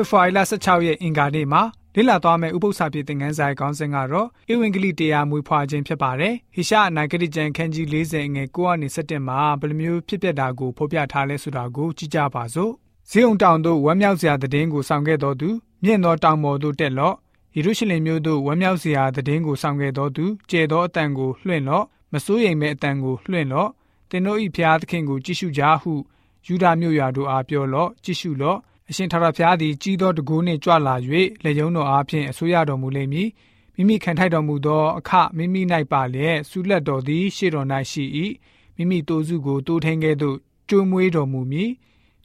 ဖေဖော်ဝါရီလ16ရက်အင်္ဂါနေ့မှာလေ့လာသွားမယ့်ဥပုသ္စာပြေသင်ခန်းစာရဲ့ခေါင်းစဉ်ကတော့ဧဝံဂေလိတရားမွေးဖွားခြင်းဖြစ်ပါတယ်။ဟိရှာအနာဂတိကျမ်းခန်းကြီး40ငယ်9ကနေ17မှာဘယ်လိုမျိုးဖြစ်ပျက်တာကိုဖော်ပြထားလဲဆိုတာကိုကြည့်ကြပါစို့။ဇေုံတောင်သို့ဝမ်းမြောက်စရာသတင်းကိုဆောင်ခဲ့တော်သူမြင့်သောတောင်ပေါ်သို့တက်လော့။ယေရုရှလင်မြို့သို့ဝမ်းမြောက်စရာသတင်းကိုဆောင်ခဲ့တော်သူကျဲသောအတန်ကိုလွှင့်လော့။မစိုးရိမ်မဲ့အတန်ကိုလွှင့်လော့။သင်တို့၏ဖျားသခင်ကိုကြည့်ရှုကြဟုယူဒာမြို့ရွာတို့အားပြောလော့ကြည့်ရှုလော့ အရှင်ထာဝရဘုရားသည်ကြီးသောတကူနှင့်ကြွလာ၍လက်ယုံတော်အားဖြင့်အစိုးရတော်မူလိမ့်မည်မိမိခံထိုက်တော်မူသောအခမိမိ၌ပါလျက်ဆုလက်တော်သည်ရှေ့တော်၌ရှိ၏မိမိတိုးစုကိုတိုးထင်းကဲ့သို့ကျိုးမွေးတော်မူမည်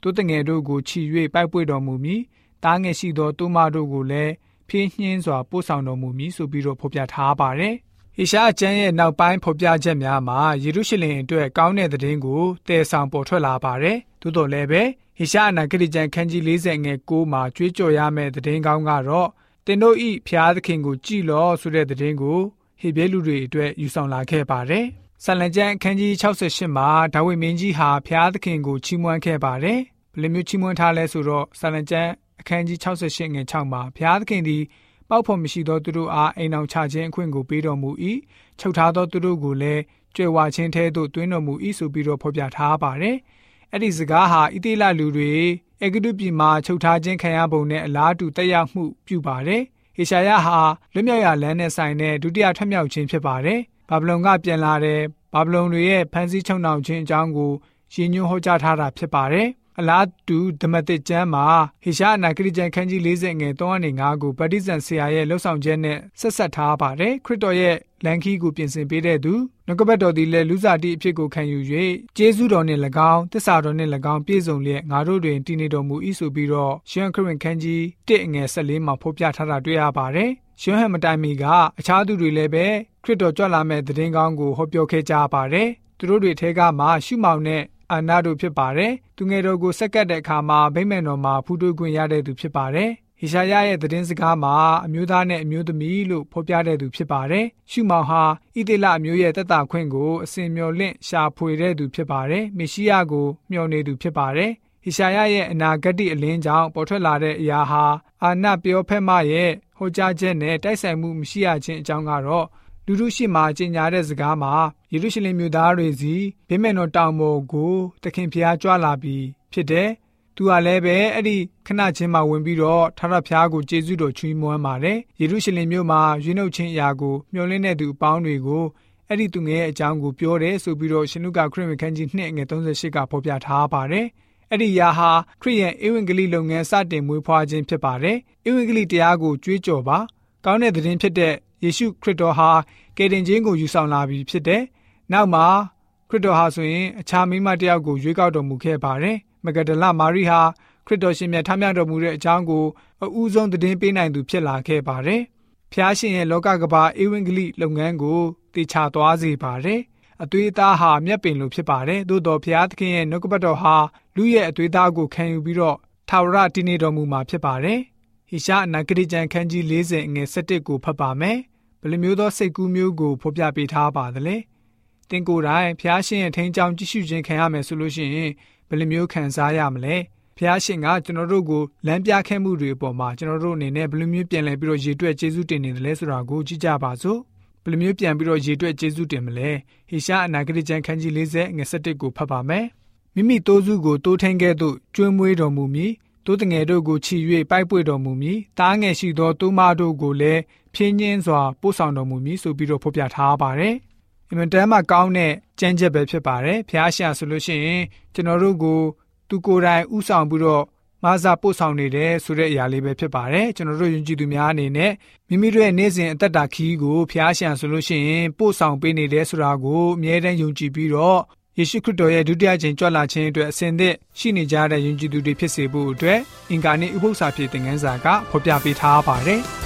တိုးတငယ်တို့ကိုချီ၍ပိုက်ပွေတော်မူမည်တားငယ်ရှိသောတိုးမတို့ကိုလည်းဖြင်းနှင်းစွာပို့ဆောင်တော်မူမည်ဆိုပြီးတော့ဖော်ပြထားပါတယ် ဟေရှာအကျမ်းရဲ့နောက်ပိုင်းဖော်ပြချက်များမှာယေရုရှလင်အတွက်ကောင်းတဲ့သတင်းကိုတည်ဆောင်ပေါ်ထွက်လာပါတယ်။သို့တော်လည်းပဲဟေရှာအနာဂတိကျမ်းခန်းကြီး40ငယ်6မှာကြွေးကြော်ရမယ့်သတင်းကောင်းကတော့တင်တို့ဤဖျားသခင်ကိုကြည်လောဆိုတဲ့သတင်းကိုဟေဘဲလူတွေအတွက်ယူဆောင်လာခဲ့ပါတယ်။ဆလန်ကျမ်းအခန်းကြီး68မှာဒါဝိမင်းကြီးဟာဖျားသခင်ကိုချီးမွမ်းခဲ့ပါတယ်။ဘယ်လိုမျိုးချီးမွမ်းထားလဲဆိုတော့ဆလန်ကျမ်းအခန်းကြီး68ငယ်6မှာဖျားသခင်သည် ပေါက်ဖို့မရှိသောသူတို့အားအိမ်အောင်ချခြင်းအခွင့်ကိုပေးတော်မူ၏ချုပ်ထားသောသူတို့ကိုလည်းကြွယ်ဝခြင်းထဲသို့တွင်းတော်မူ၏ဆိုပြီးတော့ဖော်ပြထားပါတယ်အဲ့ဒီစကားဟာဣတိလလူတွေအေဂဒုပြည်မှာချုပ်ထားခြင်းခံရပုံနဲ့အလားတူတက်ရောက်မှုပြုပါတယ်ဟေရှာယဟာလွတ်မြောက်ရာလမ်းနဲ့ဆိုင်တဲ့ဒုတိယထမြောက်ခြင်းဖြစ်ပါတယ်ဘာဗလုန်ကပြန်လာတဲ့ဘာဗလုန်တွေရဲ့ဖန်ဆီးချုပ်နှောင်ခြင်းအကြောင်းကိုရည်ညွှန်းဟောကြားထားတာဖြစ်ပါတယ် အလားတူဓမ္မတိကျမ်းမှာဟေရှာအနာခရစ်ယာန်ခန်းကြီး40ငယ်3အနေ5ကိုဗတ္တိဇံဆရာရဲ့လှုပ်ဆောင်ချက်နဲ့ဆက်ဆက်ထားပါတယ်ခရစ်တော်ရဲ့လန်ခီကိုပြင်ဆင်ပေးတဲ့သူနှုတ်ကပတ်တော်သည်လည်းလူစားတိအဖြစ်ကိုခံယူ၍ကျေးဇူးတော်နှင့်၎င်းတစ္ဆာတော်နှင့်၎င်းပြည့်စုံလျက်ငါတို့တွင်တည်နေတော်မူ၏ဆိုပြီးတော့ရှန်ခရစ်ခန်းကြီး1ငယ်14မှာဖော်ပြထားတာတွေ့ရပါတယ်ရှန်ဟန်မတိုင်မီကအခြားသူတွေလည်းပဲခရစ်တော်ကြွလာမဲ့သတင်းကောင်းကိုဟောပြောခဲ့ကြပါတယ်သူတို့တွေထဲကမှရှုမောင်နဲ့ အာနာတို့ဖြစ်ပါတယ်။သူငယ်တော်ကိုဆက်ကပ်တဲ့အခါမှာဗိမ္မာန်တော်မှာဖူးတွေးခွင့်ရတဲ့သူဖြစ်ပါတယ်။ဟေရှာယရဲ့သတင်းစကားမှာအမျိုးသားနဲ့အမျိုးသမီးလို့ဖော်ပြတဲ့သူဖြစ်ပါတယ်။ရှုမောင်ဟာဣသေလအမျိုးရဲ့တက်တာခွင့်ကိုအစဉ်မျော်လင့်ရှာဖွေတဲ့သူဖြစ်ပါတယ်။မေရှိယကိုမျှော်နေသူဖြစ်ပါတယ်။ဟေရှာယရဲ့အနာဂတ်အလင်းကြောင့်ပေါ်ထွက်လာတဲ့အရာဟာအာနပြောဖက်မရဲ့ဟောကြားချက်နဲ့တိုက်ဆိုင်မှုမရှိရခြင်းအကြောင်းကတော့ လူတို့ရှိမှကြီးညာတဲ့စကားမှာယေရုရှလင်မြို့သားတွေစီဗိမေနောတောင်ပေါ်ကိုတခင်ဖျားကြွလာပြီးဖြစ်တယ်။သူကလည်းပဲအဲ့ဒီခဏချင်းမှာဝင်ပြီးတော့ထာဝရဘုရားကိုကျေးဇူးတော်ချီးမွမ်းပါတယ်။ယေရုရှလင်မြို့မှာရွေးနှုတ်ခြင်းအရာကိုမျှော်လင့်တဲ့သူအပေါင်းတွေကိုအဲ့ဒီသူငယ်ရဲ့အကြောင်းကိုပြောတယ်ဆိုပြီးတော့ရှင်လုကာခရစ်ဝင်ခန်းကြီး2ငွေ38ကဖော်ပြထားပါတယ်။အဲ့ဒီယာဟာခရိယန်ဧဝံဂေလိလုပ်ငန်းစတင်မွေးဖွားခြင်းဖြစ်ပါတယ်။ဧဝံဂေလိတရားကိုကြွေးကြော်ပါ။ ကောင်းတဲ့သတင်းဖြစ်တဲ့ယေရှုခရစ်တော်ဟာကယ်တင်ခြင်းကိုယူဆောင်လာပြီဖြစ်တယ်။နောက်မှာခရစ်တော်ဟာဆိုရင်အခြားမိမတယောက်ကိုရွေးကောက်တော်မူခဲ့ပါတယ်။မဂဒလမာရိဟာခရစ်တော်ရှင်မြတ်ထမ်းမြတော်မူတဲ့အကြောင်းကိုအဦးဆုံးသတင်းပေးနိုင်သူဖြစ်လာခဲ့ပါတယ်။ဖျားရှင်ရဲ့လောကကဘာဧဝံဂေလိလုပ်ငန်းကိုတေချာသွားစေပါတယ်။အသွေးသားဟာမျက်ပင်လိုဖြစ်ပါတယ်။သို့တော်ဖျားသခင်ရဲ့နှုတ်ကပတ်တော်ဟာလူရဲ့အသွေးသားကိုခံယူပြီးတော့ထာဝရတည်နေတော်မူမှာဖြစ်ပါတယ်။ ဟိရှာအနာဂတိကျမ်းခန်းကြီး40အငယ်7ကိုဖတ်ပါမယ်။ဘယ်လိုမျိုးသောစိတ်ကူးမျိုးကိုဖော်ပြပေးထားပါသလဲ။တင်ကိုယ်တိုင်ဖျားရှင်ရဲ့ထိန်းချောင်းကြည့်ရှုခြင်းခံရမယ်ဆိုလို့ရှိရင်ဘယ်လိုမျိုးခံစားရမလဲ။ဖျားရှင်ကကျွန်တော်တို့ကိုလမ်းပြခဲ့မှုတွေအပေါ်မှာကျွန်တော်တို့အနေနဲ့ဘယ်လိုမျိုးပြန်လည်ပြီးတော့ရေတွက်ကျေးဇူးတင်နေတယ်လဲဆိုတာကိုကြည့်ကြပါစို့။ဘယ်လိုမျိုးပြန်ပြီးတော့ရေတွက်ကျေးဇူးတင်မလဲ။ဟေရှာအနာဂတိကျမ်းခန်းကြီး40ငွေ7ကိုဖတ်ပါမယ်။မိမိတိုးစုကိုတိုးထင်းခဲ့သို့ကျွေးမွေးတော်မူမည် တိုးတငယ်တို့ကိုချီ၍ပိုက်ပွေတော်မူမည်တားငယ်ရှိသောတိုးမတို့ကိုလည်းဖြင်းညင်းစွာပို့ဆောင်တော်မူမည်ဆိုပြီးတော့ဖော်ပြထားပါတယ်အင်မတန်မှကောင်းတဲ့ကြမ်းချက်ပဲဖြစ်ပါတယ်ဖျားရှာဆိုလို့ရှိရင်ကျွန်တော်တို့ကိုသူကိုယ်တိုင်ဥဆောင်ပြီးတော့မဆာပို့ဆောင်နေတယ်ဆိုတဲ့အရာလေးပဲဖြစ်ပါတယ်ကျွန်တော်တို့ယဉ်ကျေးသူများအနေနဲ့မိမိတို့ရဲ့နေ့စဉ်အသက်တာခီးကိုဖျားရှာဆိုလို့ရှိရင်ပို့ဆောင်ပေးနေတယ်ဆိုတာကိုအမြဲတမ်းယုံကြည်ပြီးတော့ ယေရှုခရစ်တော်ရဲ့ဒုတိယကျင့်ကြွလာခြင်းအတွက်အစဉ်သစ်ရှိနေကြတဲ့ယဉ်ကျေးသူတွေဖြစ်စေဖို့အတွက်အင်္ဂါနေ့ဥပုသ္စာဖြစ်တဲ့ငန်းစာကဖော်ပြပေးထားပါတယ်။